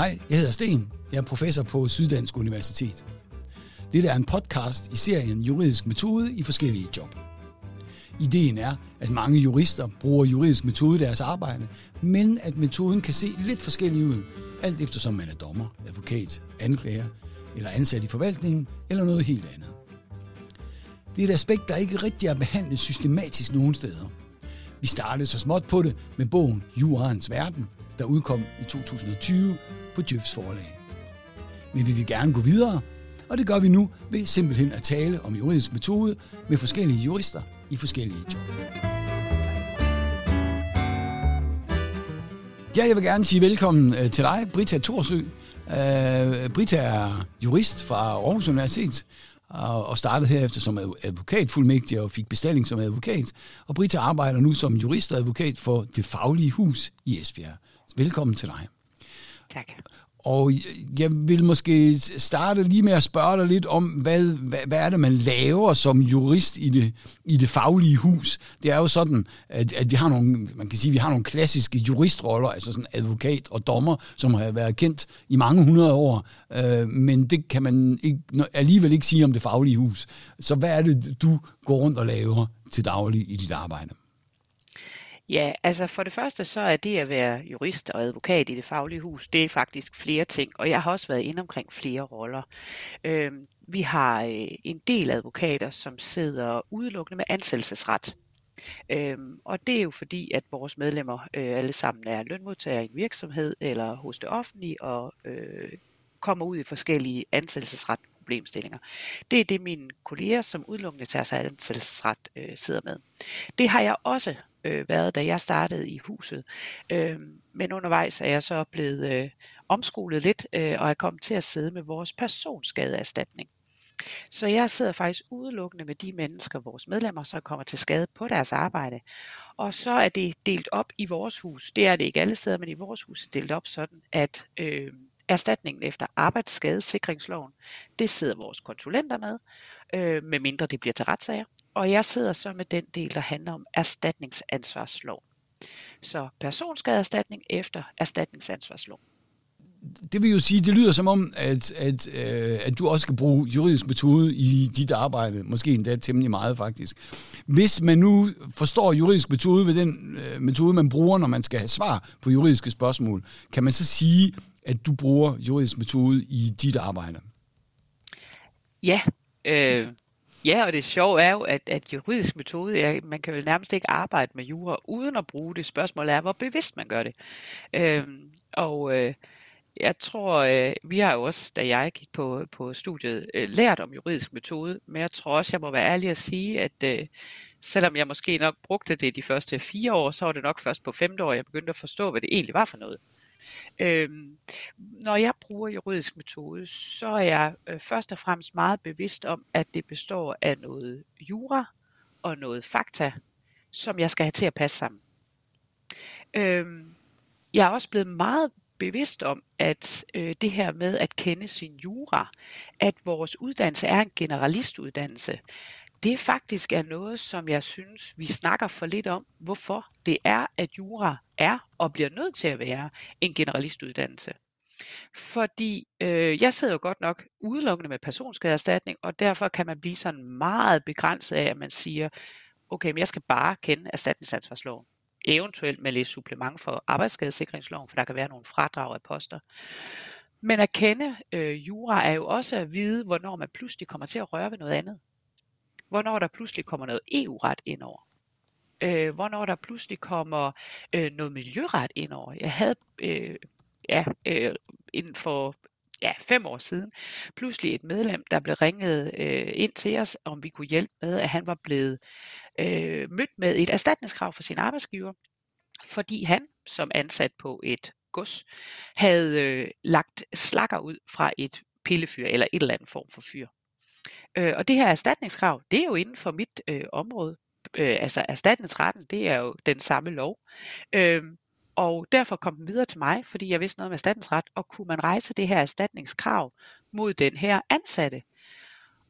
Hej, jeg hedder Sten. Jeg er professor på Syddansk Universitet. Dette er en podcast i serien Juridisk Metode i forskellige job. Ideen er, at mange jurister bruger juridisk metode i deres arbejde, men at metoden kan se lidt forskellig ud, alt eftersom man er dommer, advokat, anklager eller ansat i forvaltningen eller noget helt andet. Det er et aspekt, der ikke rigtig er behandlet systematisk nogen steder. Vi startede så småt på det med bogen Jurens Verden, der udkom i 2020 på Djøfs forlag. Men vi vil gerne gå videre, og det gør vi nu ved simpelthen at tale om juridisk metode med forskellige jurister i forskellige job. Ja, jeg vil gerne sige velkommen øh, til dig, Brita Thorsø. Uh, Brita er jurist fra Aarhus Universitet og startede herefter som advokatfuldmægtig og fik bestilling som advokat. Og Brita arbejder nu som jurist og advokat for Det Faglige Hus i Esbjerg. Velkommen til dig. Tak. Og jeg vil måske starte lige med at spørge dig lidt om, hvad, hvad, hvad er det, man laver som jurist i det, i det faglige hus? Det er jo sådan, at, at vi har nogle, man kan sige, vi har nogle klassiske juristroller, altså sådan advokat og dommer, som har været kendt i mange hundrede år, øh, men det kan man ikke, alligevel ikke sige om det faglige hus. Så hvad er det, du går rundt og laver til daglig i dit arbejde? Ja, altså for det første så er det at være jurist og advokat i det faglige hus, det er faktisk flere ting, og jeg har også været inde omkring flere roller. Øh, vi har øh, en del advokater, som sidder udelukkende med ansættelsesret. Øhm, og det er jo fordi, at vores medlemmer øh, alle sammen er lønmodtagere i en virksomhed eller hos det offentlige og øh, kommer ud i forskellige ansættelsesret problemstillinger. Det er det, mine kolleger, som udelukkende tager sig ansættelsesret, øh, sidder med. Det har jeg også øh, været, da jeg startede i huset. Øh, men undervejs er jeg så blevet øh, omskolet lidt, øh, og er kommet til at sidde med vores personskadeerstatning. Så jeg sidder faktisk udelukkende med de mennesker, vores medlemmer, som kommer til skade på deres arbejde. Og så er det delt op i vores hus. Det er det ikke alle steder, men i vores hus er det delt op sådan, at øh, erstatningen efter arbejdsskadesikringsloven, det sidder vores konsulenter med, øh, medmindre det bliver til retssager og jeg sidder så med den del, der handler om erstatningsansvarslov. Så personskadeerstatning efter erstatningsansvarslov. Det vil jo sige, det lyder som om, at, at, øh, at du også skal bruge juridisk metode i dit arbejde, måske endda temmelig meget faktisk. Hvis man nu forstår juridisk metode ved den øh, metode, man bruger, når man skal have svar på juridiske spørgsmål, kan man så sige, at du bruger juridisk metode i dit arbejde? Ja, øh, Ja, og det sjove er jo, at, at juridisk metode, ja, man kan jo nærmest ikke arbejde med jura uden at bruge det. Spørgsmålet er, hvor bevidst man gør det. Øh, og øh, jeg tror, øh, vi har jo også, da jeg gik på, på studiet, øh, lært om juridisk metode, men jeg tror også, jeg må være ærlig at sige, at øh, selvom jeg måske nok brugte det de første fire år, så var det nok først på femte år, jeg begyndte at forstå, hvad det egentlig var for noget. Øhm, når jeg bruger juridisk metode, så er jeg øh, først og fremmest meget bevidst om, at det består af noget jura og noget fakta, som jeg skal have til at passe sammen. Øhm, jeg er også blevet meget bevidst om, at øh, det her med at kende sin jura, at vores uddannelse er en generalistuddannelse, det faktisk er noget, som jeg synes, vi snakker for lidt om, hvorfor det er, at jura er og bliver nødt til at være en generalistuddannelse. Fordi øh, jeg sidder jo godt nok udelukkende med personskadeerstatning, og derfor kan man blive sådan meget begrænset af, at man siger, okay, men jeg skal bare kende erstatningsansvarsloven. Eventuelt med lidt supplement for arbejdsskadesikringsloven, for der kan være nogle fradrag af poster. Men at kende øh, jura er jo også at vide, hvornår man pludselig kommer til at røre ved noget andet hvornår der pludselig kommer noget EU-ret ind over. Øh, hvornår der pludselig kommer øh, noget miljøret ind over. Jeg havde øh, ja, øh, inden for ja, fem år siden, pludselig et medlem, der blev ringet øh, ind til os, om vi kunne hjælpe med, at han var blevet øh, mødt med et erstatningskrav for sin arbejdsgiver, fordi han, som ansat på et gods, havde øh, lagt slakker ud fra et pillefyr eller et eller andet form for fyr. Øh, og det her erstatningskrav, det er jo inden for mit øh, område. Øh, altså erstatningsretten, det er jo den samme lov. Øh, og derfor kom den videre til mig, fordi jeg vidste noget om erstatningsret, og kunne man rejse det her erstatningskrav mod den her ansatte.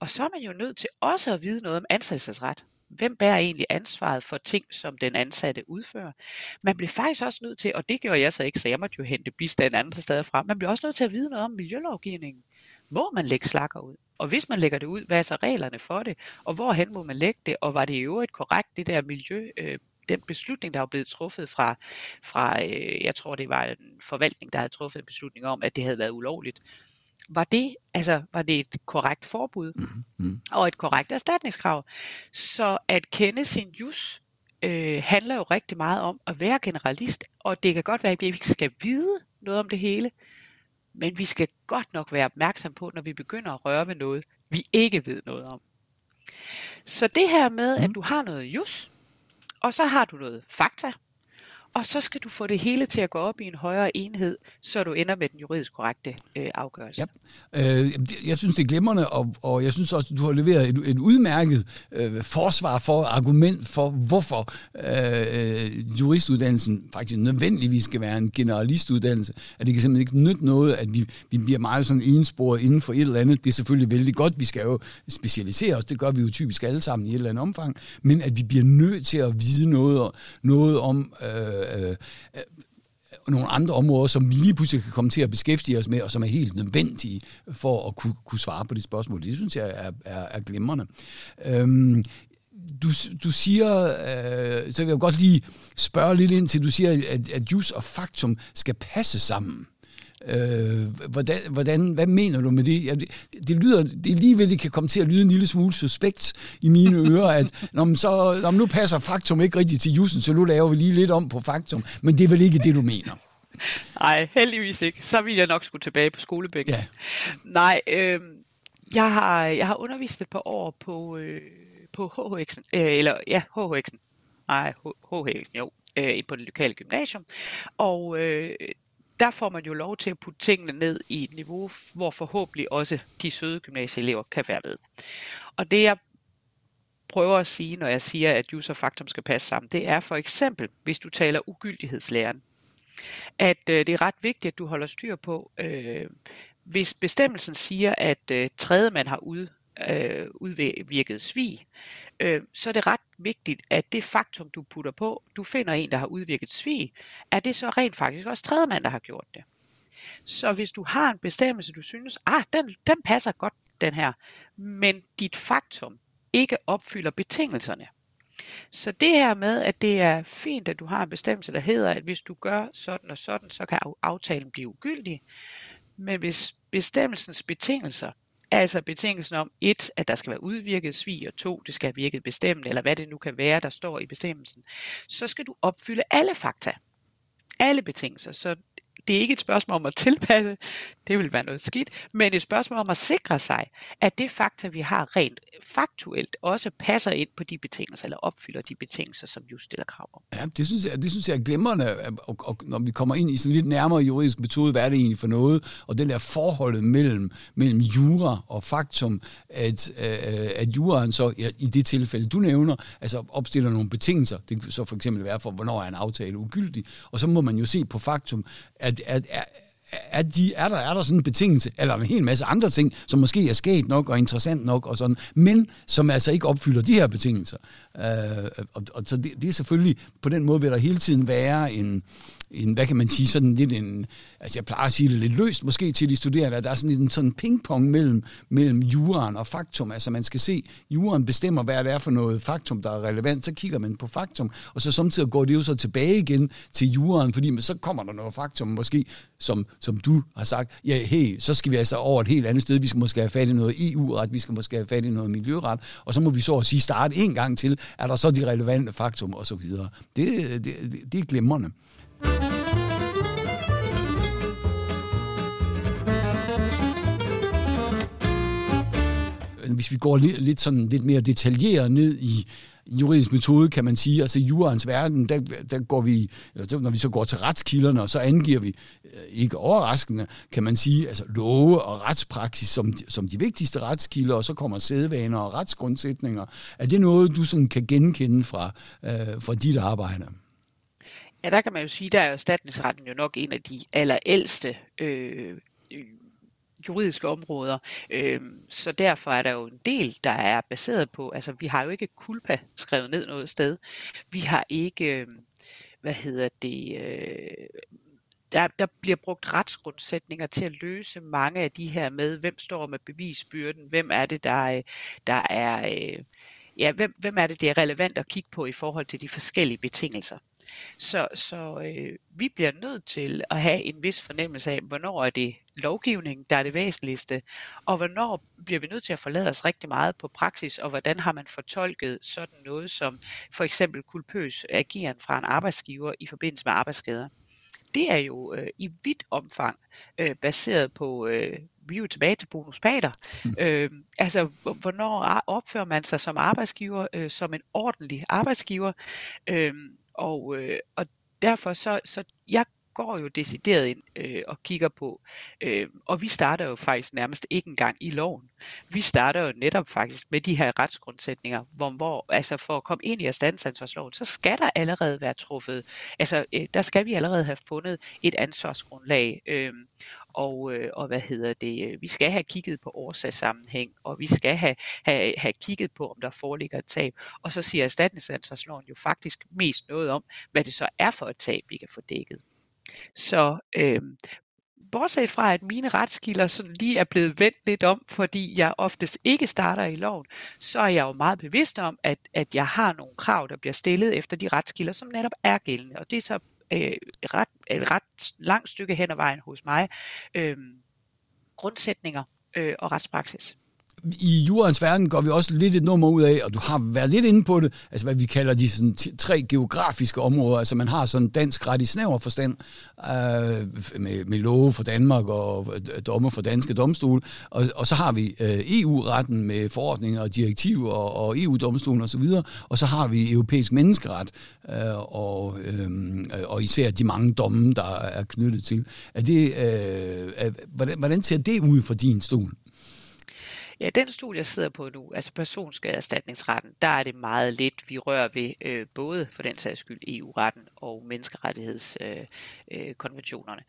Og så er man jo nødt til også at vide noget om ansættelsesret. hvem bærer egentlig ansvaret for ting, som den ansatte udfører. Man bliver faktisk også nødt til, og det gjorde jeg så ikke, så jeg måtte jo hente bistand andre steder fra, man bliver også nødt til at vide noget om miljølovgivningen. Må man lægge slakker ud? Og hvis man lægger det ud, hvad er så reglerne for det? Og hvorhen må man lægge det? Og var det i øvrigt korrekt, det der miljø, øh, den beslutning, der var blevet truffet fra, fra øh, jeg tror det var en forvaltning, der havde truffet en beslutning om, at det havde været ulovligt. Var det, altså, var det et korrekt forbud mm-hmm. og et korrekt erstatningskrav? Så at kende sin jus øh, handler jo rigtig meget om at være generalist, og det kan godt være, at vi ikke skal vide noget om det hele, men vi skal godt nok være opmærksom på, når vi begynder at røre ved noget, vi ikke ved noget om. Så det her med, at mm. du har noget jus, og så har du noget fakta, og så skal du få det hele til at gå op i en højere enhed, så du ender med den juridisk korrekte øh, afgørelse. Ja. Øh, jeg synes, det er glimrende, og, og jeg synes også, du har leveret et, et udmærket øh, forsvar for, argument for, hvorfor øh, juristuddannelsen faktisk nødvendigvis skal være en generalistuddannelse. At det kan simpelthen ikke nytte noget, at vi, vi bliver meget sådan ensporet inden for et eller andet. Det er selvfølgelig vældig godt, vi skal jo specialisere os, det gør vi jo typisk alle sammen i et eller andet omfang, men at vi bliver nødt til at vide noget, noget om... Øh, Øh øh, øh, øh, nogle andre områder, som vi lige pludselig kan komme til at beskæftige os med, og som er helt nødvendige for at kunne, kunne svare på de spørgsmål. Det synes jeg er, er, er glimrende. Øhm, du, du siger, øh, så vil jeg godt lige spørge lidt ind til, du siger, at, at jus og faktum skal passe sammen. Øh, hvordan, hvordan, hvad mener du med det? Ja, det, det, lyder, det lige ved, det kan komme til at lyde en lille smule suspekt i mine ører, at når så, når nu passer faktum ikke rigtigt til jussen, så nu laver vi lige lidt om på faktum. Men det er vel ikke det, du mener? Nej, heldigvis ikke. Så vil jeg nok skulle tilbage på skolebænken. Ja. Nej, øh, jeg, har, jeg har undervist et par år på, øh, på HHX'en, øh, eller ja, HHX'en. Nej, HHX'en, jo, øh, på det lokale gymnasium. Og øh, der får man jo lov til at putte tingene ned i et niveau, hvor forhåbentlig også de søde gymnasieelever kan være med. Og det jeg prøver at sige, når jeg siger, at user faktum skal passe sammen, det er for eksempel, hvis du taler ugyldighedslæren, at øh, det er ret vigtigt, at du holder styr på, øh, hvis bestemmelsen siger, at øh, tredje man har ud, øh, udvirket svig, øh, så er det ret vigtigt, at det faktum, du putter på, du finder en, der har udvirket svig, er det så rent faktisk også tredje mand, der har gjort det. Så hvis du har en bestemmelse, du synes, ah, den, den passer godt, den her, men dit faktum ikke opfylder betingelserne. Så det her med, at det er fint, at du har en bestemmelse, der hedder, at hvis du gør sådan og sådan, så kan aftalen blive ugyldig. Men hvis bestemmelsens betingelser Altså betingelsen om, et, at der skal være udvirket svig, og to, det skal have virket bestemt, eller hvad det nu kan være, der står i bestemmelsen. Så skal du opfylde alle fakta. Alle betingelser. Så det er ikke et spørgsmål om at tilpasse, det vil være noget skidt, men et spørgsmål om at sikre sig, at det fakta, vi har rent faktuelt, også passer ind på de betingelser, eller opfylder de betingelser, som just stiller krav om. Ja, det synes jeg, det synes jeg er glimrende, og, og, når vi kommer ind i sådan lidt nærmere juridisk metode, hvad er det egentlig for noget, og den der forholdet mellem, mellem jura og faktum, at, øh, at juraen så ja, i det tilfælde, du nævner, altså opstiller nogle betingelser, det kan så for eksempel være for, hvornår er en aftale ugyldig, og så må man jo se på faktum, at at at er, de, er, der, er der sådan en betingelse, eller en hel masse andre ting, som måske er sket nok og interessant nok, og sådan, men som altså ikke opfylder de her betingelser. Øh, og, og så det, det er selvfølgelig, på den måde vil der hele tiden være en, en, hvad kan man sige, sådan lidt en, altså jeg plejer at sige det lidt løst måske til de studerende, at der er sådan en sådan pingpong mellem, mellem juren og faktum, altså man skal se, juren bestemmer, hvad det er for noget faktum, der er relevant, så kigger man på faktum, og så samtidig går det jo så tilbage igen til juren, fordi men så kommer der noget faktum, måske, som, som du har sagt, ja, hey, så skal vi altså over et helt andet sted, vi skal måske have fat i noget EU-ret, vi skal måske have fat i noget miljøret, og så må vi så at sige starte en gang til, er der så de relevante faktum og så videre. Det, det, det, det er glimrende. Hvis vi går lidt, lidt, sådan, lidt mere detaljeret ned i juridisk metode, kan man sige, altså i jurens verden, der, der går vi, eller når vi så går til retskilderne, og så angiver vi, øh, ikke overraskende, kan man sige, altså love og retspraksis som, som de vigtigste retskilder, og så kommer sædvaner og retsgrundsætninger. Er det noget, du sådan kan genkende fra, øh, fra dit arbejde? Ja, der kan man jo sige, der er erstatningsretten jo nok en af de allerældste øh, juridiske områder. Øh, så derfor er der jo en del, der er baseret på, altså vi har jo ikke kulpa skrevet ned noget sted. Vi har ikke, øhm, hvad hedder det, øh, der, der bliver brugt retsgrundsætninger til at løse mange af de her med, hvem står med bevisbyrden, hvem er det, der, øh, der er, øh, ja, hvem, hvem er det, det er relevant at kigge på i forhold til de forskellige betingelser. Så, så øh, vi bliver nødt til at have en vis fornemmelse af, hvornår er det lovgivning, der er det væsentligste, og hvornår bliver vi nødt til at forlade os rigtig meget på praksis, og hvordan har man fortolket sådan noget som for eksempel kulpøs ageren fra en arbejdsgiver i forbindelse med arbejdsskader? Det er jo øh, i vidt omfang øh, baseret på, øh, vi er jo tilbage til bonuspater, mm. øh, altså hvornår opfører man sig som arbejdsgiver, øh, som en ordentlig arbejdsgiver, øh, og, øh, og derfor så, så jeg går jo decideret ind øh, og kigger på. Øh, og vi starter jo faktisk nærmest ikke engang i loven. Vi starter jo netop faktisk med de her retsgrundsætninger, hvor, hvor altså for at komme ind i erstatningsansvarsloven, så skal der allerede være truffet, altså øh, der skal vi allerede have fundet et ansvarsgrundlag. Øh, og, øh, og hvad hedder det, øh, vi skal have kigget på årsagssammenhæng, og vi skal have, have, have kigget på, om der foreligger et tab. Og så siger erstatningsansvarsloven jo faktisk mest noget om, hvad det så er for et tab, vi kan få dækket. Så øh, bortset fra, at mine retskilder sådan lige er blevet vendt lidt om, fordi jeg oftest ikke starter i loven, så er jeg jo meget bevidst om, at, at jeg har nogle krav, der bliver stillet efter de retskilder, som netop er gældende. Og det er så øh, ret, et ret langt stykke hen ad vejen hos mig. Øh, grundsætninger øh, og retspraksis i jurens verden går vi også lidt et nummer ud af, og du har været lidt inde på det, altså hvad vi kalder de sådan, tre geografiske områder. Altså man har sådan dansk ret i snæver forstand, øh, med, med love for Danmark og dommer for danske domstole, og, og så har vi øh, EU-retten med forordninger og direktiver og, og EU-domstolen osv., og, og så har vi europæisk menneskeret, øh, og, øh, og især de mange domme, der er knyttet til. Er det, øh, er, hvordan, hvordan ser det ud fra din stol? Ja, den studie, jeg sidder på nu, altså personskadeerstatningsretten, der er det meget lidt, vi rører ved øh, både for den sags skyld EU-retten og menneskerettighedskonventionerne.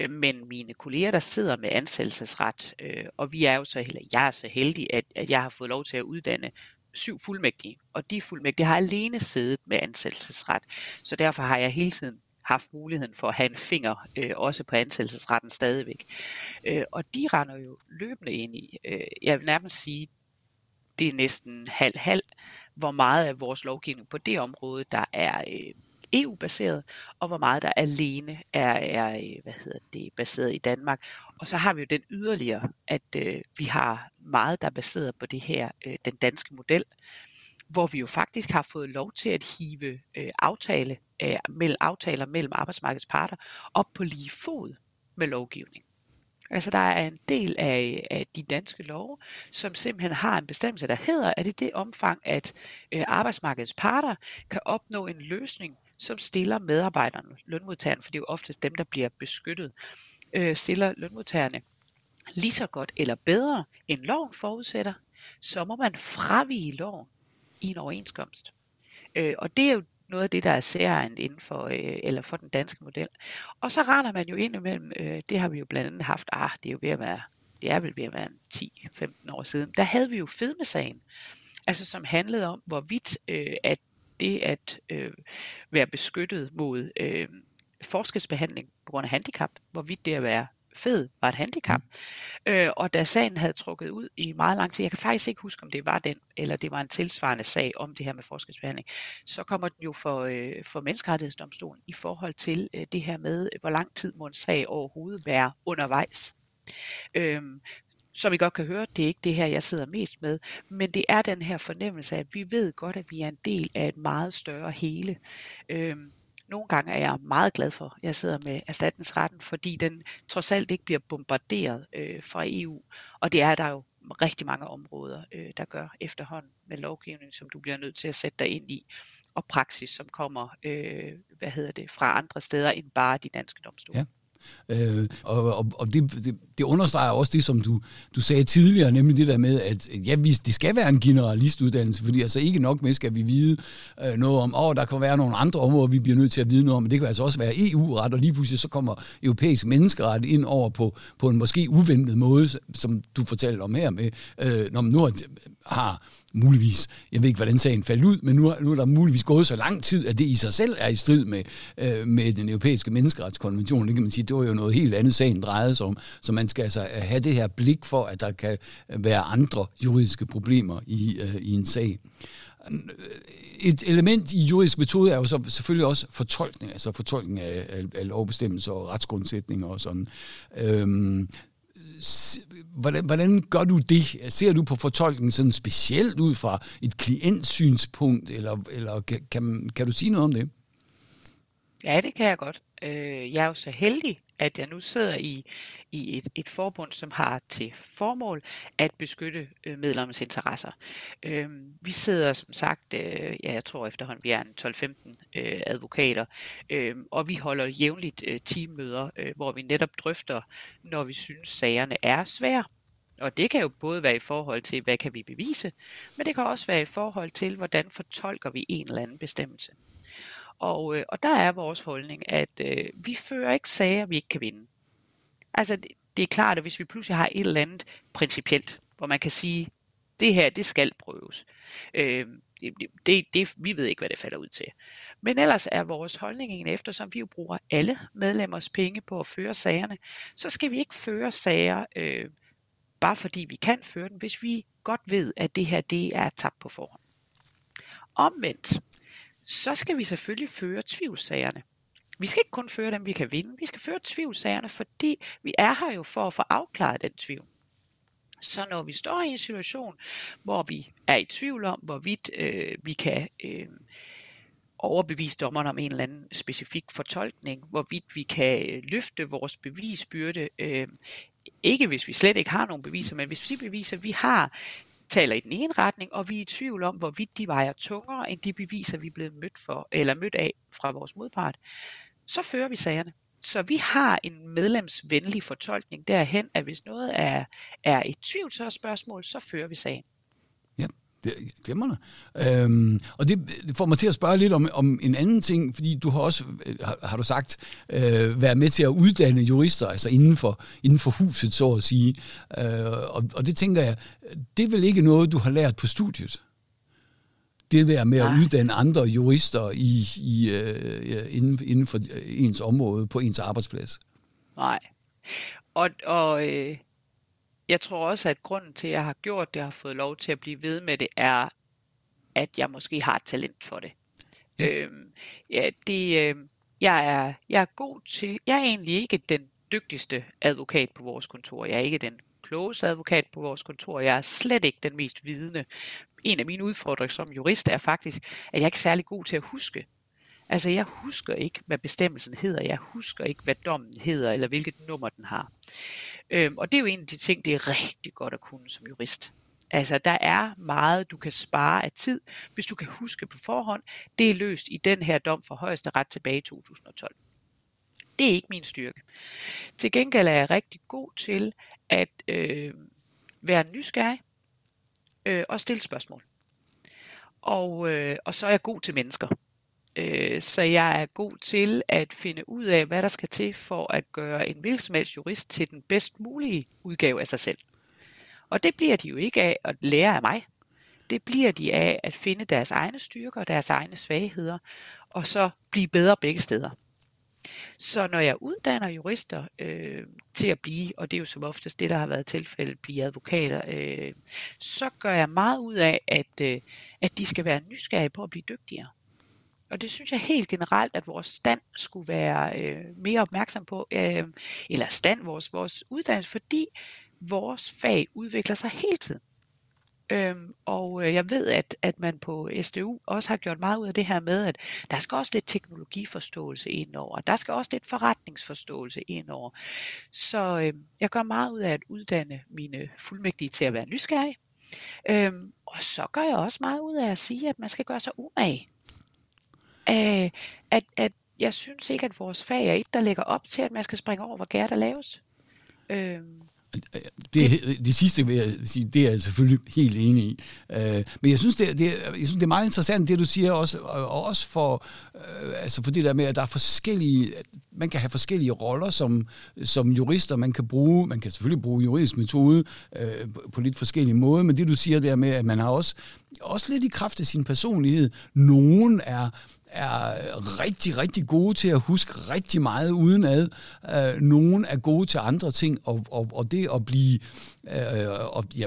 Øh, øh, men mine kolleger, der sidder med ansættelsesret, øh, og vi er jo så, eller jeg er så heldig, at, at jeg har fået lov til at uddanne syv fuldmægtige, og de fuldmægtige har alene siddet med ansættelsesret. Så derfor har jeg hele tiden haft muligheden for at have en finger øh, også på ansættelsesretten stadigvæk. Øh, og de render jo løbende ind i, øh, jeg vil nærmest sige, det er næsten halv-halv, hvor meget af vores lovgivning på det område, der er øh, EU-baseret, og hvor meget der alene er, er øh, hvad hedder det, baseret i Danmark. Og så har vi jo den yderligere, at øh, vi har meget, der er baseret på det her, øh, den danske model, hvor vi jo faktisk har fået lov til at hive øh, aftale, øh, mellem, aftaler mellem arbejdsmarkedets parter op på lige fod med lovgivning. Altså der er en del af, af de danske love, som simpelthen har en bestemmelse, der hedder, at i det omfang, at øh, arbejdsmarkedets parter kan opnå en løsning, som stiller medarbejderne, lønmodtagerne, for det er jo oftest dem, der bliver beskyttet, øh, stiller lønmodtagerne lige så godt eller bedre, end loven forudsætter, så må man fravige loven i en overenskomst. Øh, og det er jo noget af det, der er særligt inden for, øh, eller for den danske model. Og så render man jo ind imellem, øh, det har vi jo blandt andet haft, ah, det er jo ved at være, det er vel ved at være 10-15 år siden, der havde vi jo fedmesagen, altså som handlede om, hvorvidt øh, at det at øh, være beskyttet mod øh, forskelsbehandling på grund af handicap, hvorvidt det at være fed var et handicap. Mm. Øh, og da sagen havde trukket ud i meget lang tid, jeg kan faktisk ikke huske, om det var den, eller det var en tilsvarende sag om det her med forskelsbehandling, så kommer den jo for, øh, for menneskerettighedsdomstolen i forhold til øh, det her med, hvor lang tid må en sag overhovedet være undervejs. Øh, som I godt kan høre, det er ikke det her, jeg sidder mest med, men det er den her fornemmelse af, at vi ved godt, at vi er en del af et meget større hele. Øhm, nogle gange er jeg meget glad for, at jeg sidder med erstatningsretten, fordi den trods alt ikke bliver bombarderet øh, fra EU. Og det er der jo rigtig mange områder, øh, der gør efterhånden med lovgivning, som du bliver nødt til at sætte dig ind i, og praksis, som kommer øh, hvad hedder det, fra andre steder end bare de danske domstole. Ja. Øh, og og, og det, det, det understreger også det, som du, du sagde tidligere, nemlig det der med, at ja, vi, det skal være en generalistuddannelse, fordi altså ikke nok med skal vi vide øh, noget om, åh, der kan være nogle andre områder, vi bliver nødt til at vide noget om, men det kan altså også være EU-ret, og lige pludselig så kommer europæisk menneskeret ind over på, på en måske uventet måde, som du fortalte om her med, øh, når man nu har muligvis, jeg ved ikke, hvordan sagen faldt ud, men nu, nu er der muligvis gået så lang tid, at det i sig selv er i strid med, øh, med den europæiske menneskeretskonvention. Det kan man sige, det var jo noget helt andet, sagen drejede sig om. Så man skal altså øh, have det her blik for, at der kan øh, være andre juridiske problemer i, øh, i en sag. Øh, et element i juridisk metode er jo så selvfølgelig også fortolkning, altså fortolkning af, af, af lovbestemmelser og retsgrundsætninger og sådan. Øhm, hvordan, hvordan gør du det? Ser du på fortolkningen sådan specielt ud fra et klientsynspunkt, eller, eller kan, kan, kan du sige noget om det? Ja, det kan jeg godt. Øh, jeg er jo så heldig, at jeg nu sidder i, i et, et forbund, som har til formål at beskytte øh, medlemmernes interesser. Øh, vi sidder som sagt, øh, ja, jeg tror efterhånden, vi er en 12-15 øh, advokater, øh, og vi holder jævnligt øh, teammøder, øh, hvor vi netop drøfter, når vi synes, sagerne er svære. Og det kan jo både være i forhold til, hvad kan vi bevise, men det kan også være i forhold til, hvordan fortolker vi en eller anden bestemmelse. Og, øh, og der er vores holdning, at øh, vi fører ikke sager, vi ikke kan vinde. Altså, det, det er klart, at hvis vi pludselig har et eller andet principielt, hvor man kan sige, det her, det skal prøves. Øh, det, det, vi ved ikke, hvad det falder ud til. Men ellers er vores holdning en, eftersom vi jo bruger alle medlemmers penge på at føre sagerne, så skal vi ikke føre sager, øh, bare fordi vi kan føre den, hvis vi godt ved, at det her det er tabt på forhånd. Omvendt, så skal vi selvfølgelig føre tvivlsagerne. Vi skal ikke kun føre dem, vi kan vinde. Vi skal føre tvivlsagerne, fordi vi er her jo for at få afklaret den tvivl. Så når vi står i en situation, hvor vi er i tvivl om, hvorvidt øh, vi kan øh, overbevise dommeren om en eller anden specifik fortolkning, hvorvidt vi kan øh, løfte vores bevisbyrde, øh, ikke hvis vi slet ikke har nogen beviser, men hvis vi beviser, vi har, taler i den ene retning, og vi er i tvivl om, hvorvidt de vejer tungere end de beviser, vi er blevet mødt, for, eller mødt af fra vores modpart, så fører vi sagerne. Så vi har en medlemsvenlig fortolkning derhen, at hvis noget er, er et tvivlsspørgsmål, så fører vi sagen. Det er glemrende. Øhm, og det, får mig til at spørge lidt om, om en anden ting, fordi du har også, har, har du sagt, øh, været med til at uddanne jurister, altså inden for, inden for huset, så at sige. Øh, og, og det tænker jeg, det er vel ikke noget, du har lært på studiet? Det der med at uddanne andre jurister i, i, øh, inden, inden for ens område på ens arbejdsplads? Nej. Og, og øh jeg tror også, at grunden til, at jeg har gjort det, har fået lov til at blive ved med det, er, at jeg måske har et talent for det. Ja. Øhm, ja, det øh, jeg, er, jeg er god til, jeg er egentlig ikke den dygtigste advokat på vores kontor. Jeg er ikke den klogeste advokat på vores kontor. Jeg er slet ikke den mest vidende. En af mine udfordringer som jurist er faktisk, at jeg ikke er særlig god til at huske. Altså, jeg husker ikke, hvad bestemmelsen hedder. Jeg husker ikke, hvad dommen hedder, eller hvilket nummer den har. Øhm, og det er jo en af de ting, det er rigtig godt at kunne som jurist. Altså, der er meget, du kan spare af tid, hvis du kan huske på forhånd. Det er løst i den her dom for højeste ret tilbage i 2012. Det er ikke min styrke. Til gengæld er jeg rigtig god til at øh, være nysgerrig øh, og stille spørgsmål. Og, øh, og så er jeg god til mennesker. Øh, så jeg er god til at finde ud af, hvad der skal til for at gøre en virksomheds jurist til den bedst mulige udgave af sig selv. Og det bliver de jo ikke af at lære af mig. Det bliver de af at finde deres egne styrker og deres egne svagheder, og så blive bedre begge steder. Så når jeg uddanner jurister øh, til at blive, og det er jo som oftest det, der har været tilfældet, blive advokater, øh, så gør jeg meget ud af, at, øh, at de skal være nysgerrige på at blive dygtigere. Og det synes jeg helt generelt, at vores stand skulle være øh, mere opmærksom på, øh, eller stand vores, vores uddannelse, fordi vores fag udvikler sig hele tiden. Øhm, og øh, jeg ved, at, at man på SDU også har gjort meget ud af det her med, at der skal også lidt teknologiforståelse ind over, der skal også lidt forretningsforståelse ind over. Så øhm, jeg gør meget ud af at uddanne mine fuldmægtige til at være nysgerrige. Øhm, og så gør jeg også meget ud af at sige, at man skal gøre sig umage øh, at, at jeg synes ikke, at vores fag er et, der lægger op til, at man skal springe over, hvor gær der laves. Øh, det, det sidste vil jeg sige, det er jeg selvfølgelig helt enig i. Uh, men jeg synes, det, det, jeg synes, det er meget interessant, det du siger, også, og også for, uh, altså for det der med, at der er forskellige, man kan have forskellige roller som, som jurister, man kan bruge, man kan selvfølgelig bruge juridisk metode på, på lidt forskellige måder, men det du siger der med, at man har også, også lidt i kraft af sin personlighed, nogen er er rigtig, rigtig gode til at huske rigtig meget udenad. Øh, nogen er gode til andre ting, og, og, og det at blive øh, og, ja,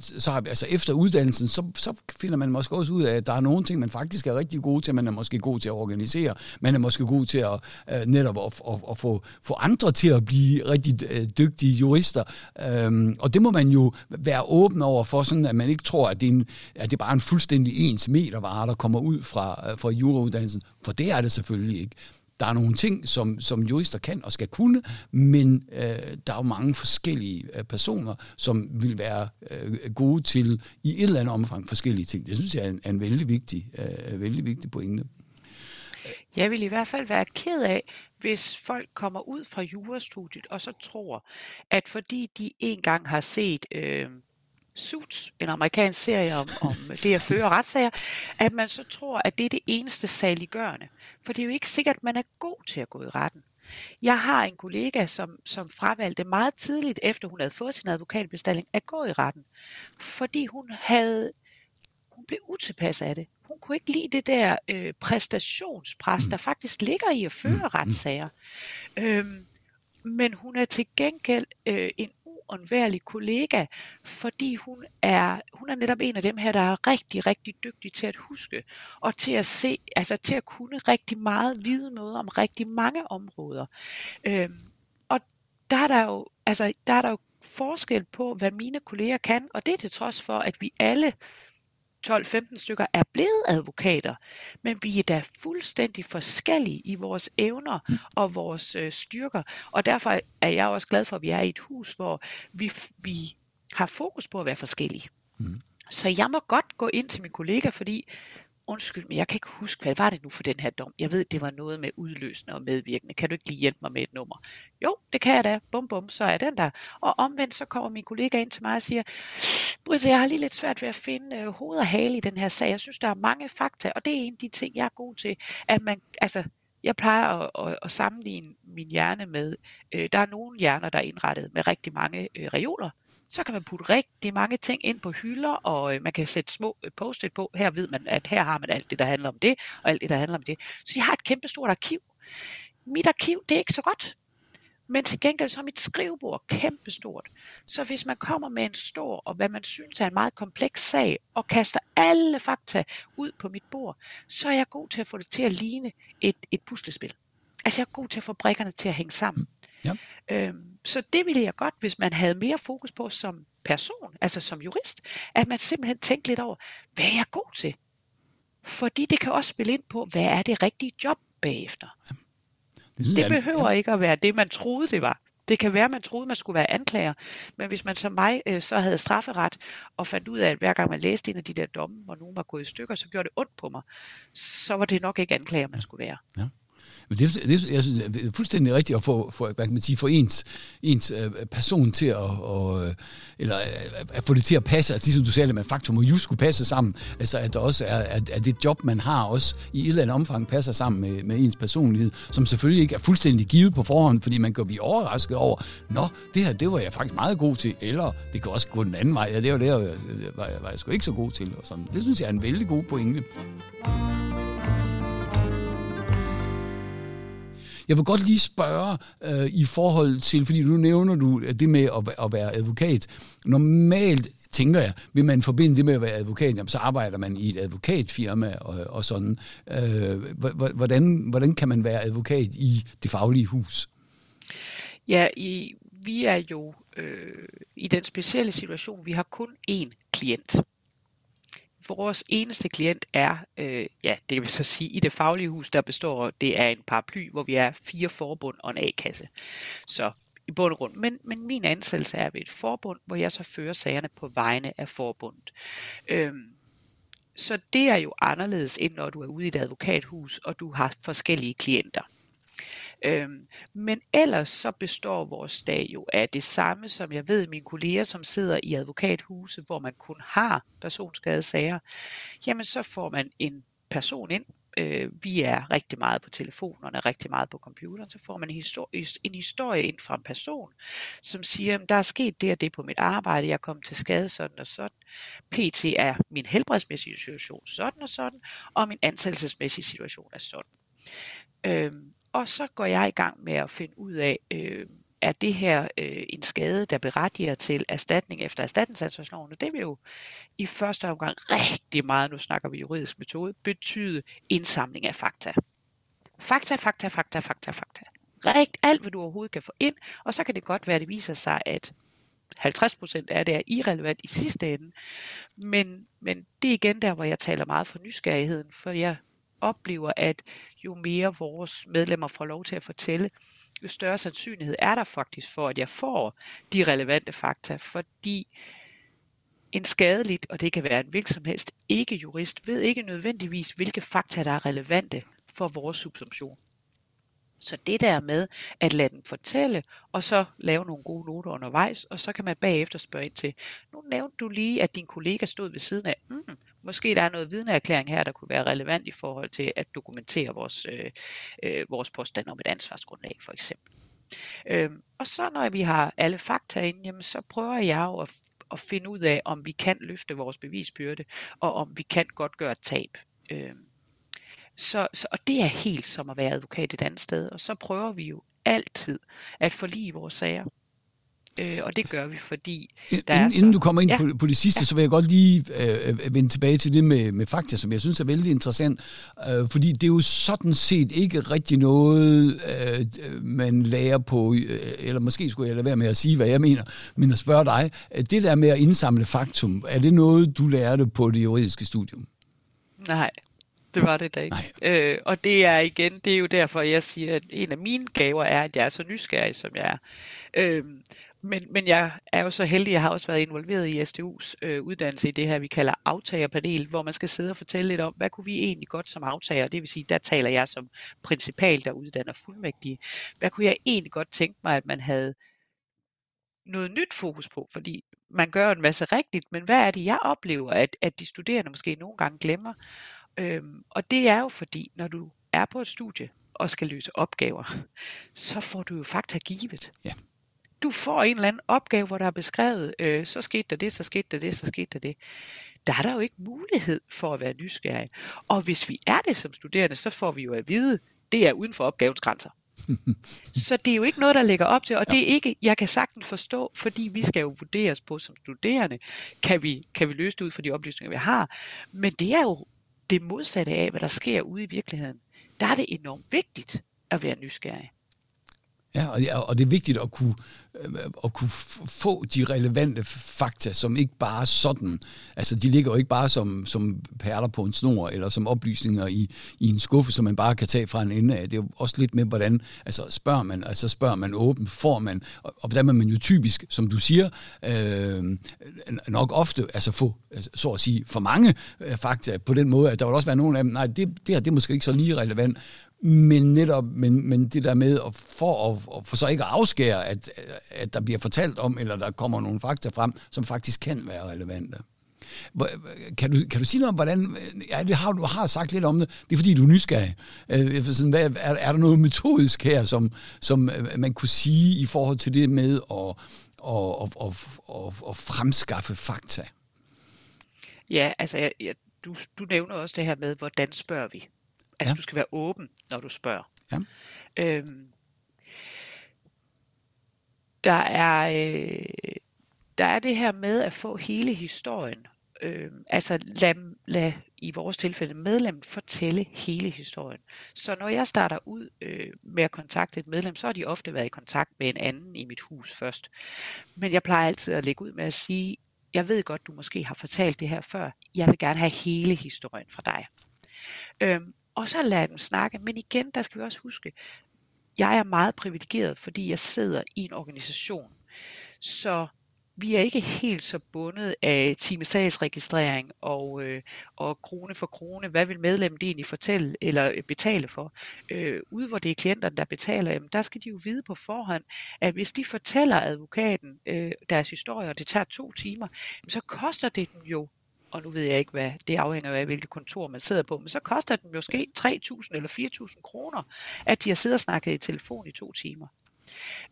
så har, vi, altså efter uddannelsen, så, så finder man måske også ud af, at der er nogle ting, man faktisk er rigtig god til. Man er måske god til at organisere. Man er måske god til at øh, netop at, at, at få, få andre til at blive rigtig øh, dygtige jurister. Øhm, og det må man jo være åben over for, sådan at man ikke tror, at det er, en, at det er bare en fuldstændig ens metervare, der kommer ud fra, øh, fra jurauddannelsen. For det er det selvfølgelig ikke der er nogle ting, som, som jurister kan og skal kunne, men øh, der er jo mange forskellige øh, personer, som vil være øh, gode til i et eller andet omfang forskellige ting. Det synes jeg er en, er en vældig, vigtig, øh, vældig vigtig pointe. Jeg vil i hvert fald være ked af, hvis folk kommer ud fra jurastudiet og så tror, at fordi de engang har set øh, Suits, en amerikansk serie om, om det at føre retssager, at man så tror, at det er det eneste saliggørende. For det er jo ikke sikkert, at man er god til at gå i retten. Jeg har en kollega, som, som fravalgte meget tidligt, efter hun havde fået sin advokatbestilling, at gå i retten. Fordi hun havde hun blev utilpas af det. Hun kunne ikke lide det der øh, præstationspres, der faktisk ligger i at føre retssager. Øhm, men hun er til gengæld øh, en uundværlig kollega, fordi hun er, hun er netop en af dem her, der er rigtig, rigtig dygtig til at huske, og til at se, altså til at kunne rigtig meget vide noget om rigtig mange områder. Øhm, og der er der jo, altså, der er der jo forskel på, hvad mine kolleger kan, og det er til trods for, at vi alle 12-15 stykker er blevet advokater, men vi er da fuldstændig forskellige i vores evner mm. og vores øh, styrker, og derfor er jeg også glad for, at vi er i et hus, hvor vi, vi har fokus på at være forskellige. Mm. Så jeg må godt gå ind til min kollega, fordi undskyld, men jeg kan ikke huske, hvad var det nu for den her dom? Jeg ved, det var noget med udløsende og medvirkende. Kan du ikke lige hjælpe mig med et nummer? Jo, det kan jeg da. Bum, bum, så er den der. Og omvendt så kommer min kollega ind til mig og siger, Brisse, jeg har lige lidt svært ved at finde øh, hoved og hale i den her sag. Jeg synes, der er mange fakta, og det er en af de ting, jeg er god til. At man, altså, jeg plejer at, at, at sammenligne min hjerne med, øh, der er nogle hjerner, der er indrettet med rigtig mange øh, reoler, så kan man putte rigtig mange ting ind på hylder, og øh, man kan sætte små øh, post-it på. Her ved man, at her har man alt det, der handler om det, og alt det, der handler om det. Så jeg har et kæmpe stort arkiv. Mit arkiv, det er ikke så godt. Men til gengæld så er mit skrivebord kæmpestort. Så hvis man kommer med en stor, og hvad man synes er en meget kompleks sag, og kaster alle fakta ud på mit bord, så er jeg god til at få det til at ligne et, et puslespil. Altså jeg er god til at få brikkerne til at hænge sammen. Ja. Øhm, så det ville jeg godt, hvis man havde mere fokus på som person, altså som jurist, at man simpelthen tænkte lidt over, hvad er jeg god til? Fordi det kan også spille ind på, hvad er det rigtige job bagefter. Ja. Det, det behøver ja. ikke at være det, man troede, det var. Det kan være, at man troede, man skulle være anklager, men hvis man som mig øh, så havde strafferet og fandt ud af, at hver gang man læste en af de der domme, hvor nogen var gået i stykker, så gjorde det ondt på mig, så var det nok ikke anklager, man skulle være. Ja. Men det, det, jeg synes, det er fuldstændig rigtigt at få, for, hvad kan man sige, få ens, ens øh, person til at, og, øh, eller øh, at få det til at passe, altså ligesom du sagde, at man faktum og just skulle passe sammen, altså at der også er, at, at det job, man har også i et eller andet omfang passer sammen med, med ens personlighed, som selvfølgelig ikke er fuldstændig givet på forhånd, fordi man kan blive overrasket over, nå, det her, det var jeg faktisk meget god til, eller det kan også gå den anden vej, ja, det var det, jeg, var, jeg, var jeg sgu ikke så god til, og sådan. Det synes jeg er en vældig god pointe. Jeg vil godt lige spørge øh, i forhold til, fordi nu nævner du det med at, at være advokat. Normalt tænker jeg, vil man forbinde det med at være advokat, jamen, så arbejder man i et advokatfirma og, og sådan. Øh, hvordan, hvordan kan man være advokat i det faglige hus? Ja, i, vi er jo øh, i den specielle situation, vi har kun én klient vores eneste klient er, øh, ja, det vil så sige, i det faglige hus, der består, det er en paraply, hvor vi er fire forbund og en A-kasse. Så i bund og grund. Men, men min ansættelse er ved et forbund, hvor jeg så fører sagerne på vegne af forbundet. Øhm, så det er jo anderledes, end når du er ude i et advokathus, og du har forskellige klienter. Øhm, men ellers så består vores dag jo af det samme, som jeg ved mine kolleger, som sidder i advokathuse, hvor man kun har personskadesager. Jamen så får man en person ind, øh, vi er rigtig meget på telefonerne, rigtig meget på computeren, så får man en historie, en historie ind fra en person, som siger, der er sket det og det på mit arbejde, jeg er kommet til skade sådan og sådan. PT er min helbredsmæssige situation sådan og sådan, og min ansættelsesmæssige situation er sådan. Øhm, og så går jeg i gang med at finde ud af, øh, er det her øh, en skade, der berettiger til erstatning efter erstatningsansvarsloven? Og det vil jo i første omgang rigtig meget, nu snakker vi juridisk metode, betyde indsamling af fakta. Fakta, fakta, fakta, fakta, fakta. Rigt alt, hvad du overhovedet kan få ind, og så kan det godt være, at det viser sig, at 50% af det er irrelevant i sidste ende. Men, men det er igen der, hvor jeg taler meget for nysgerrigheden, for jeg oplever, at jo mere vores medlemmer får lov til at fortælle, jo større sandsynlighed er der faktisk for, at jeg får de relevante fakta, fordi en skadeligt, og det kan være en hvilken som helst ikke-jurist, ved ikke nødvendigvis, hvilke fakta, der er relevante for vores subsumption. Så det der med at lade den fortælle, og så lave nogle gode noter undervejs, og så kan man bagefter spørge ind til, nu nævnte du lige, at din kollega stod ved siden af, mm, måske der er noget vidneerklæring her, der kunne være relevant i forhold til at dokumentere vores, øh, øh, vores påstand om et ansvarsgrundlag for eksempel. Øhm, og så når vi har alle fakta ind, jamen, så prøver jeg jo at, at finde ud af, om vi kan løfte vores bevisbyrde, og om vi kan godt gøre tab. Øhm, så, så, og det er helt som at være advokat et andet sted, og så prøver vi jo altid at forlige vores sager. Øh, og det gør vi, fordi der inden, er så... inden du kommer ind ja. på, på det sidste, ja. så vil jeg godt lige øh, øh, vende tilbage til det med, med fakta, som jeg synes er vældig interessant. Øh, fordi det er jo sådan set ikke rigtig noget, øh, man lærer på, øh, eller måske skulle jeg lade være med at sige, hvad jeg mener, men at spørge dig. Det der med at indsamle faktum, er det noget, du lærte på det juridiske studium? Nej, det var det da ikke. Øh, og det er igen, det er jo derfor, jeg siger, at en af mine gaver er, at jeg er så nysgerrig, som jeg er. Øh, men, men jeg er jo så heldig, jeg har også været involveret i SDU's øh, uddannelse i det her, vi kalder aftagerpanel, hvor man skal sidde og fortælle lidt om, hvad kunne vi egentlig godt som aftager, det vil sige, der taler jeg som principal, der uddanner fuldmægtige, hvad kunne jeg egentlig godt tænke mig, at man havde noget nyt fokus på, fordi man gør en masse rigtigt, men hvad er det, jeg oplever, at, at de studerende måske nogle gange glemmer? Øhm, og det er jo fordi, når du er på et studie og skal løse opgaver, så får du jo fakta givet. Ja du får en eller anden opgave, hvor der er beskrevet, øh, så skete der det, så skete der det, så skete der det. Der er der jo ikke mulighed for at være nysgerrig. Og hvis vi er det som studerende, så får vi jo at vide, det er uden for opgavens grænser. så det er jo ikke noget, der ligger op til, og det er ikke, jeg kan sagtens forstå, fordi vi skal jo vurderes på som studerende, kan vi, kan vi løse det ud for de oplysninger, vi har. Men det er jo det modsatte af, hvad der sker ude i virkeligheden. Der er det enormt vigtigt at være nysgerrig. Ja, og, og det er vigtigt at kunne, øh, at kunne få de relevante fakta, som ikke bare sådan, altså de ligger jo ikke bare som, som perler på en snor, eller som oplysninger i, i en skuffe, som man bare kan tage fra en ende af. Det er jo også lidt med, hvordan, altså spørger man, altså spørger man åbent, får man, og, og hvordan man jo typisk, som du siger, øh, nok ofte, altså få, altså, så at sige, for mange øh, fakta på den måde, at der vil også være nogle af dem, nej, det, det her, det er måske ikke så lige relevant, men netop men, men det der med at for, at, for så ikke at afskære, at, at der bliver fortalt om, eller der kommer nogle fakta frem, som faktisk kan være relevante. Kan du, kan du sige noget om, hvordan... Øh, ja, det har, du har sagt lidt om det. Det er fordi, du er nysgerrig. Øh, sådan, hvad, er, er der noget metodisk her, som, som øh, man kunne sige i forhold til det med at, at, at, at, at, at fremskaffe fakta? Ja, altså, jeg, jeg, du, du nævner også det her med, hvordan spørger vi? Altså, ja. du skal være åben, når du spørger. Ja. Øhm, der er øh, der er det her med at få hele historien. Øh, altså lad, lad i vores tilfælde medlem fortælle hele historien. Så når jeg starter ud øh, med at kontakte et medlem, så har de ofte været i kontakt med en anden i mit hus først. Men jeg plejer altid at lægge ud med at sige, jeg ved godt, du måske har fortalt det her før. Jeg vil gerne have hele historien fra dig. Øhm, og så lade dem snakke. Men igen, der skal vi også huske, jeg er meget privilegeret, fordi jeg sidder i en organisation. Så vi er ikke helt så bundet af timesagsregistrering og, øh, og krone for krone, hvad vil medlemmet egentlig fortælle eller øh, betale for. Øh, ude hvor det er klienterne, der betaler, jamen, der skal de jo vide på forhånd, at hvis de fortæller advokaten øh, deres historie, og det tager to timer, så koster det dem jo og nu ved jeg ikke, hvad det afhænger af, hvilket kontor man sidder på, men så koster det måske 3.000 eller 4.000 kroner, at de har siddet og snakket i telefon i to timer.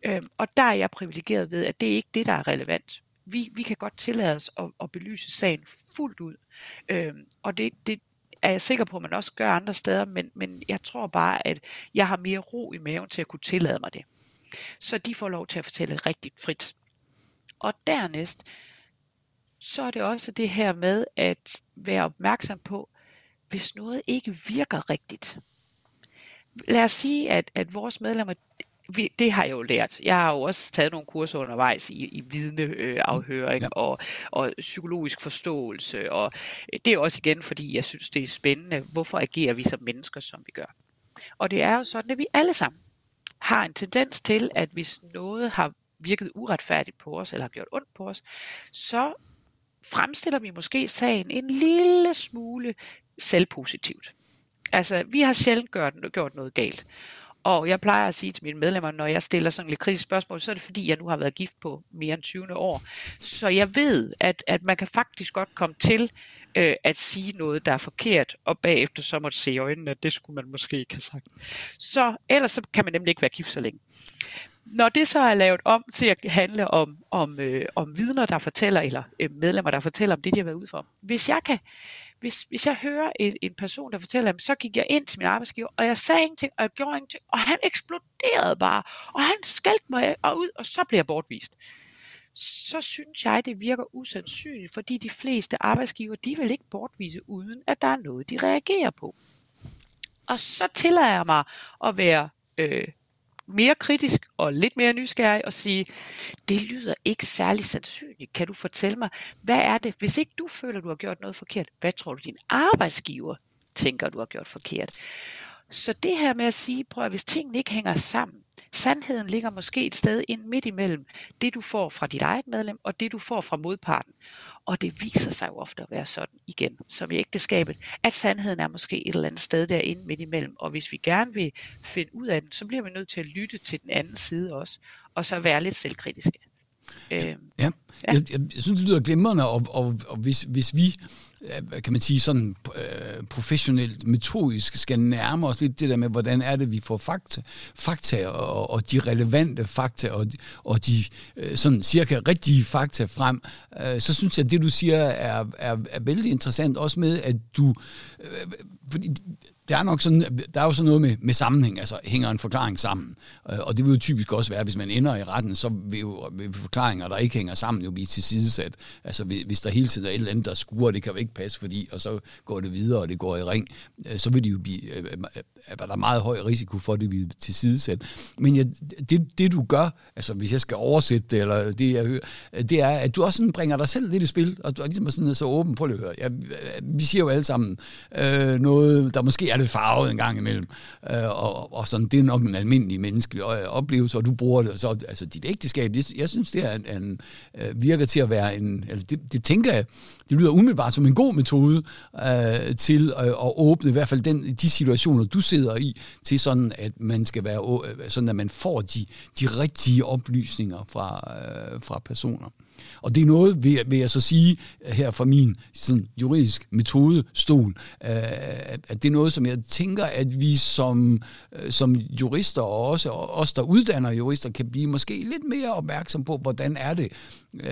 Øhm, og der er jeg privilegeret ved, at det er ikke det, der er relevant. Vi, vi kan godt tillade os at, at belyse sagen fuldt ud. Øhm, og det, det er jeg sikker på, at man også gør andre steder, men, men jeg tror bare, at jeg har mere ro i maven til at kunne tillade mig det. Så de får lov til at fortælle rigtig frit. Og dernæst, så er det også det her med at være opmærksom på, hvis noget ikke virker rigtigt. Lad os sige, at, at vores medlemmer, vi, det har jeg jo lært. Jeg har jo også taget nogle kurser undervejs i, i vidneafhøring ja. og, og psykologisk forståelse. Og det er også igen, fordi jeg synes, det er spændende. Hvorfor agerer vi som mennesker, som vi gør? Og det er jo sådan, at vi alle sammen har en tendens til, at hvis noget har virket uretfærdigt på os, eller har gjort ondt på os, så fremstiller vi måske sagen en lille smule selvpositivt. Altså, vi har sjældent gjort, gjort noget galt. Og jeg plejer at sige til mine medlemmer, når jeg stiller sådan lidt kritisk spørgsmål, så er det fordi, jeg nu har været gift på mere end 20 år. Så jeg ved, at, at man kan faktisk godt komme til øh, at sige noget, der er forkert, og bagefter så måtte se i øjnene, at det skulle man måske ikke have sagt. Så ellers så kan man nemlig ikke være gift så længe. Når det så er lavet om til at handle om, om, øh, om vidner, der fortæller, eller øh, medlemmer, der fortæller om det, de har været ude for. Hvis jeg kan hvis, hvis jeg hører en, en person, der fortæller, så gik jeg ind til min arbejdsgiver, og jeg sagde ingenting, og jeg gjorde ingenting, og han eksploderede bare, og han skældte mig ud, og så blev jeg bortvist. Så synes jeg, det virker usandsynligt, fordi de fleste arbejdsgiver, de vil ikke bortvise, uden at der er noget, de reagerer på. Og så tillader jeg mig at være øh, mere kritisk og lidt mere nysgerrig og sige, det lyder ikke særlig sandsynligt. Kan du fortælle mig, hvad er det, hvis ikke du føler, du har gjort noget forkert, hvad tror du, din arbejdsgiver tænker, du har gjort forkert? Så det her med at sige, prøv at hvis tingene ikke hænger sammen, sandheden ligger måske et sted ind midt imellem det, du får fra dit eget medlem, og det, du får fra modparten. Og det viser sig jo ofte at være sådan igen, som i ægteskabet, at sandheden er måske et eller andet sted derinde midt imellem. Og hvis vi gerne vil finde ud af den, så bliver vi nødt til at lytte til den anden side også, og så være lidt selvkritiske. Øh, ja, ja. Jeg, jeg, synes, det lyder glimrende, og, og, og hvis, hvis vi kan man sige, sådan øh, professionelt, metodisk skal nærme os lidt det der med, hvordan er det, vi får fakta, fakta og, og de relevante fakta og, og de øh, sådan cirka rigtige fakta frem, øh, så synes jeg, at det du siger er, er, er vældig interessant, også med, at du, øh, fordi der er nok sådan, der er jo sådan noget med, med sammenhæng, altså hænger en forklaring sammen. Øh, og det vil jo typisk også være, hvis man ender i retten, så vil jo vil forklaringer, der ikke hænger sammen, jo blive tilsidesat. Altså hvis der hele tiden er et eller andet, der skuer, det kan jo ikke passe, fordi, og så går det videre, og det går i ring, øh, så vil det jo blive, øh, er der meget høj risiko for, at det bliver tilsidesat. Men ja, det, det du gør, altså hvis jeg skal oversætte det, eller det jeg hører, det er, at du også sådan bringer dig selv lidt i spil, og du er ligesom sådan så åben på det. Ja, vi siger jo alle sammen øh, noget, der måske er lidt det farvet en gang imellem. Øh, og, og sådan, det er nok en almindelig menneskelig øh, oplevelse, og du bruger det. Så, altså dit ægteskab, det, jeg synes, det er en, en, øh, virker til at være en, altså det, det tænker jeg, det lyder umiddelbart som en god metode øh, til at, at åbne i hvert fald den, de situationer, du sidder i, til sådan, at man skal være, øh, sådan at man får de, de rigtige oplysninger fra, øh, fra personer. Og det er noget, vil jeg, vil jeg så sige øh, her fra min sådan, juridisk metodestol, øh, at det er noget, som jeg tænker, at vi som, øh, som jurister, og også os, der uddanner jurister, kan blive måske lidt mere opmærksom på, hvordan er det, øh,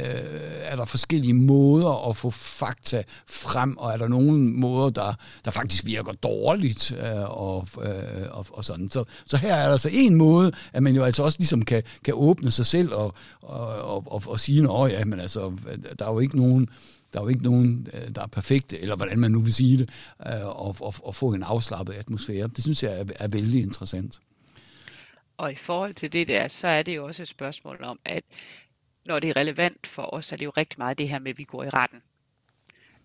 er der forskellige måder at få fakta frem, og er der nogle måder, der, der faktisk virker dårligt, øh, og, øh, og, og sådan. Så, så her er der altså en måde, at man jo altså også ligesom kan, kan åbne sig selv og, og, og, og, og sige, at ja, men altså, der er jo ikke nogen der er jo ikke nogen, øh, der er perfekte, eller hvordan man nu vil sige det, øh, og, og, og få en afslappet atmosfære. Det synes jeg er, er vældig interessant. Og i forhold til det der, så er det jo også et spørgsmål om, at når det er relevant for os, er det jo rigtig meget det her med, at vi går i retten.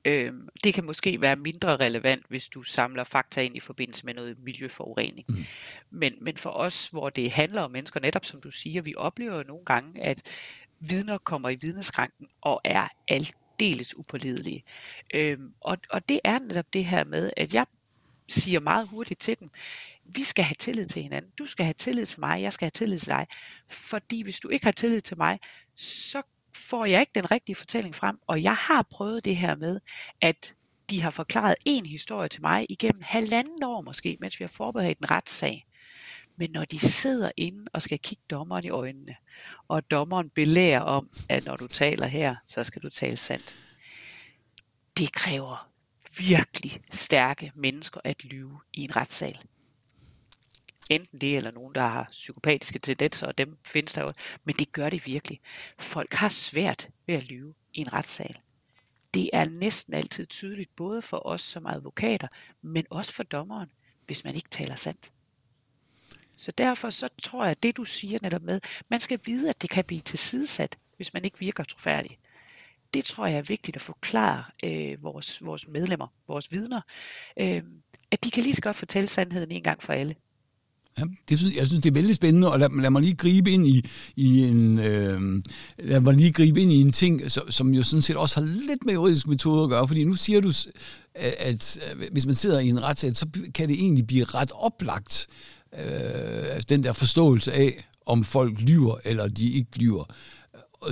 Øhm, det kan måske være mindre relevant, hvis du samler fakta ind i forbindelse med noget miljøforurening. Mm. Men, men for os, hvor det handler om mennesker, netop som du siger, vi oplever jo nogle gange, at vidner kommer i vidneskranken og er aldeles upålidelige. Øhm, og, og det er netop det her med, at jeg siger meget hurtigt til dem, vi skal have tillid til hinanden. Du skal have tillid til mig, jeg skal have tillid til dig. Fordi hvis du ikke har tillid til mig, så får jeg ikke den rigtige fortælling frem. Og jeg har prøvet det her med, at de har forklaret en historie til mig igennem halvanden år måske, mens vi har forberedt en retssag. Men når de sidder inde og skal kigge dommeren i øjnene, og dommeren belærer om, at når du taler her, så skal du tale sandt. Det kræver virkelig stærke mennesker at lyve i en retssal. Enten det eller nogen, der har psykopatiske tendenser, og dem findes der jo. Men det gør det virkelig. Folk har svært ved at lyve i en retssal. Det er næsten altid tydeligt, både for os som advokater, men også for dommeren, hvis man ikke taler sandt. Så derfor så tror jeg, at det du siger netop med, man skal vide, at det kan blive tilsidesat, hvis man ikke virker troværdig. Det tror jeg er vigtigt at forklare øh, vores, vores medlemmer, vores vidner, øh, at de kan lige så godt fortælle sandheden en gang for alle. Ja, det synes, jeg synes, det er vældig spændende, og lad, lad mig lige gribe ind i, i en, øh, lad mig lige gribe ind i en ting, som, som jo sådan set også har lidt med juridisk metode at gøre, fordi nu siger du, at, at hvis man sidder i en retssag, så kan det egentlig blive ret oplagt, øh, altså den der forståelse af, om folk lyver eller de ikke lyver.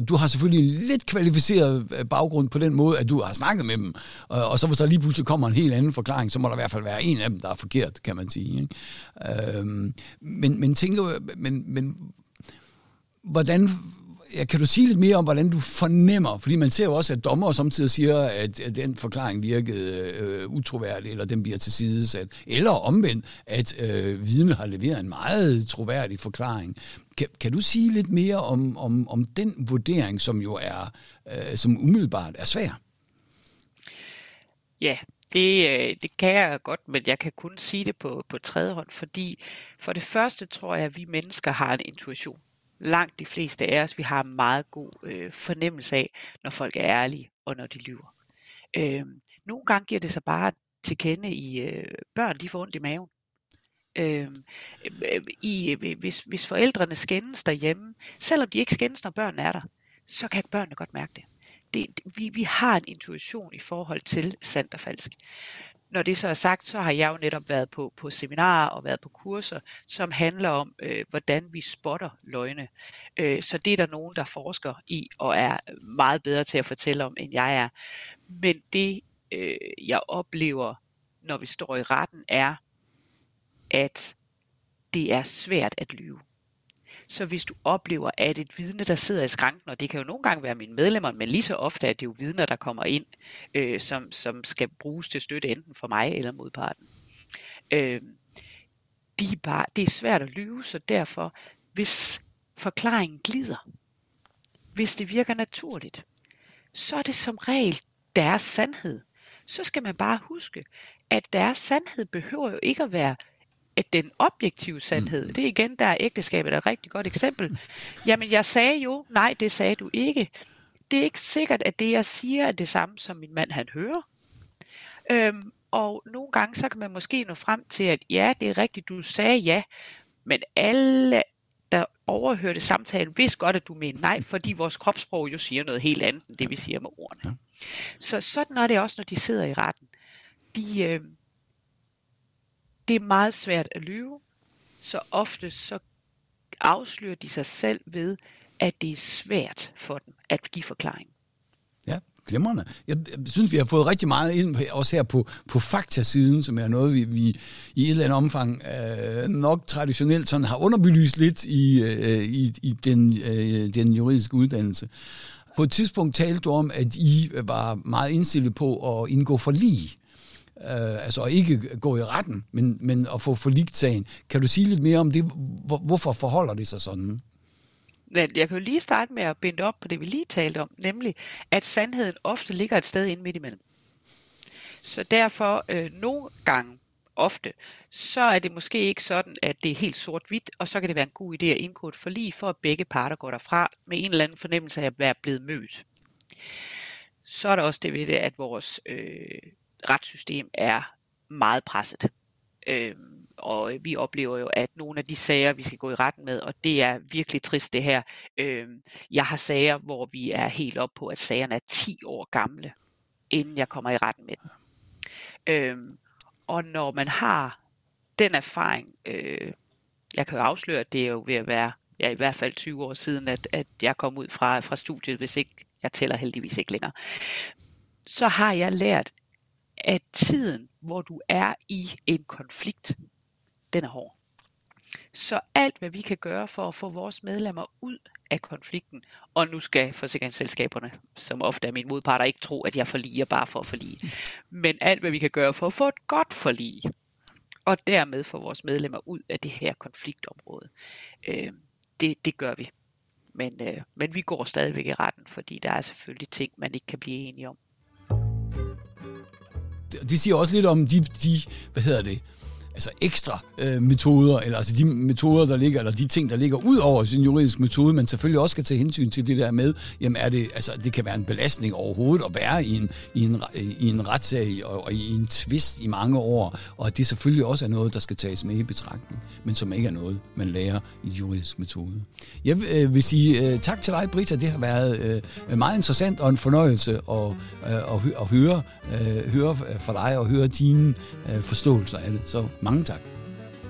Du har selvfølgelig en lidt kvalificeret øh, baggrund på den måde, at du har snakket med dem, og, og så hvis der lige pludselig kommer en helt anden forklaring, så må der i hvert fald være en af dem, der er forkert, kan man sige. Ikke? Øhm, men, men tænker, men, men hvordan ja, kan du sige lidt mere om, hvordan du fornemmer? Fordi man ser jo også, at dommer samtidig siger, at, at den forklaring virkede øh, utroværdig, eller den bliver til sidesat. Eller omvendt, at øh, vidne har leveret en meget troværdig forklaring. Kan, kan du sige lidt mere om, om, om den vurdering, som jo er, øh, som umiddelbart er svær? Ja, det, øh, det kan jeg godt, men jeg kan kun sige det på, på tredje hånd, fordi for det første tror jeg, at vi mennesker har en intuition langt de fleste af os, vi har meget god øh, fornemmelse af, når folk er ærlige og når de lyver. Øh, nogle gange giver det sig bare til kende i øh, børn, de får ondt i maven. Øhm, øh, i, øh, hvis, hvis forældrene skændes derhjemme, selvom de ikke skændes, når børnene er der, så kan børnene godt mærke det, det vi, vi har en intuition i forhold til sandt og falsk når det så er sagt, så har jeg jo netop været på, på seminarer og været på kurser, som handler om, øh, hvordan vi spotter løgne. Øh, så det er der nogen, der forsker i og er meget bedre til at fortælle om, end jeg er. Men det, øh, jeg oplever, når vi står i retten, er, at det er svært at lyve. Så hvis du oplever, at et vidne, der sidder i skranken, og det kan jo nogle gange være mine medlemmer, men lige så ofte er det jo vidner, der kommer ind, øh, som, som skal bruges til støtte enten for mig eller modparten. Øh, de er bare, det er svært at lyve, så derfor, hvis forklaringen glider, hvis det virker naturligt, så er det som regel deres sandhed. Så skal man bare huske, at deres sandhed behøver jo ikke at være at den objektive sandhed, mm. det er igen, der er ægteskabet er et rigtig godt eksempel. Jamen, jeg sagde jo, nej, det sagde du ikke. Det er ikke sikkert, at det, jeg siger, er det samme, som min mand han hører. Øhm, og nogle gange, så kan man måske nå frem til, at ja, det er rigtigt, du sagde ja, men alle, der overhørte samtalen, vidste godt, at du mener nej, fordi vores kropssprog jo siger noget helt andet, end det vi siger med ordene. Så sådan er det også, når de sidder i retten. De, øh, det er meget svært at lyve, så ofte så afslører de sig selv ved, at det er svært for dem at give forklaring. Ja, glimrende. Jeg synes, vi har fået rigtig meget ind, også her på, på faktasiden, som er noget, vi, vi i et eller andet omfang øh, nok traditionelt sådan har underbelyst lidt i, øh, i, i den, øh, den juridiske uddannelse. På et tidspunkt talte du om, at I var meget indstillet på at indgå for lige øh, altså ikke gå i retten, men, men at få forligt sagen. Kan du sige lidt mere om det? Hvor, hvorfor forholder det sig sådan? Jeg kan jo lige starte med at binde op på det, vi lige talte om, nemlig at sandheden ofte ligger et sted inde midt imellem. Så derfor øh, nogle gange, ofte, så er det måske ikke sådan, at det er helt sort-hvidt, og så kan det være en god idé at indgå et forlig, for at begge parter går derfra med en eller anden fornemmelse af at være blevet mødt. Så er der også det ved det, at vores øh, retssystem er meget presset. Øh, og vi oplever jo, at nogle af de sager, vi skal gå i retten med, og det er virkelig trist det her. Øh, jeg har sager, hvor vi er helt op på, at sagerne er 10 år gamle, inden jeg kommer i retten med dem. Øh, og når man har den erfaring, øh, jeg kan jo afsløre, at det er jo ved at være ja, i hvert fald 20 år siden, at, at jeg kom ud fra, fra studiet, hvis ikke, jeg tæller heldigvis ikke længere, så har jeg lært, at tiden, hvor du er i en konflikt, den er hård. Så alt, hvad vi kan gøre for at få vores medlemmer ud af konflikten, og nu skal forsikringsselskaberne, som ofte er min modparter, ikke tro, at jeg forliger bare for at forlige, men alt, hvad vi kan gøre for at få et godt forlig, og dermed få vores medlemmer ud af det her konfliktområde, øh, det, det gør vi. Men, øh, men vi går stadigvæk i retten, fordi der er selvfølgelig ting, man ikke kan blive enige om. Det siger også lidt om de, de hvad hedder det, altså ekstra øh, metoder, eller altså de metoder, der ligger, eller de ting, der ligger ud over sin juridiske metode, man selvfølgelig også skal tage hensyn til det der med, jamen er det, altså det kan være en belastning overhovedet at være i en, i en, i en retssag og, og i en tvist i mange år, og at det selvfølgelig også er noget, der skal tages med i betragtning, men som ikke er noget, man lærer i juridisk metode. Jeg øh, vil sige øh, tak til dig, Brita. Det har været øh, meget interessant og en fornøjelse at, øh, at, at høre, øh, høre øh, fra dig og høre dine øh, forståelser af det. Så mange tak.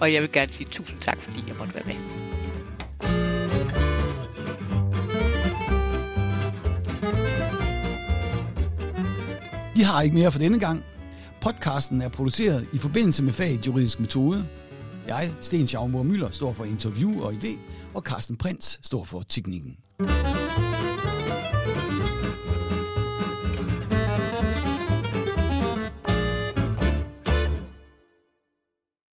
Og jeg vil gerne sige tusind tak, fordi jeg måtte være med. Vi har ikke mere for denne gang. Podcasten er produceret i forbindelse med faget juridisk metode. Jeg, Sten Schaumburg Møller, står for interview og idé, og Carsten Prins står for teknikken.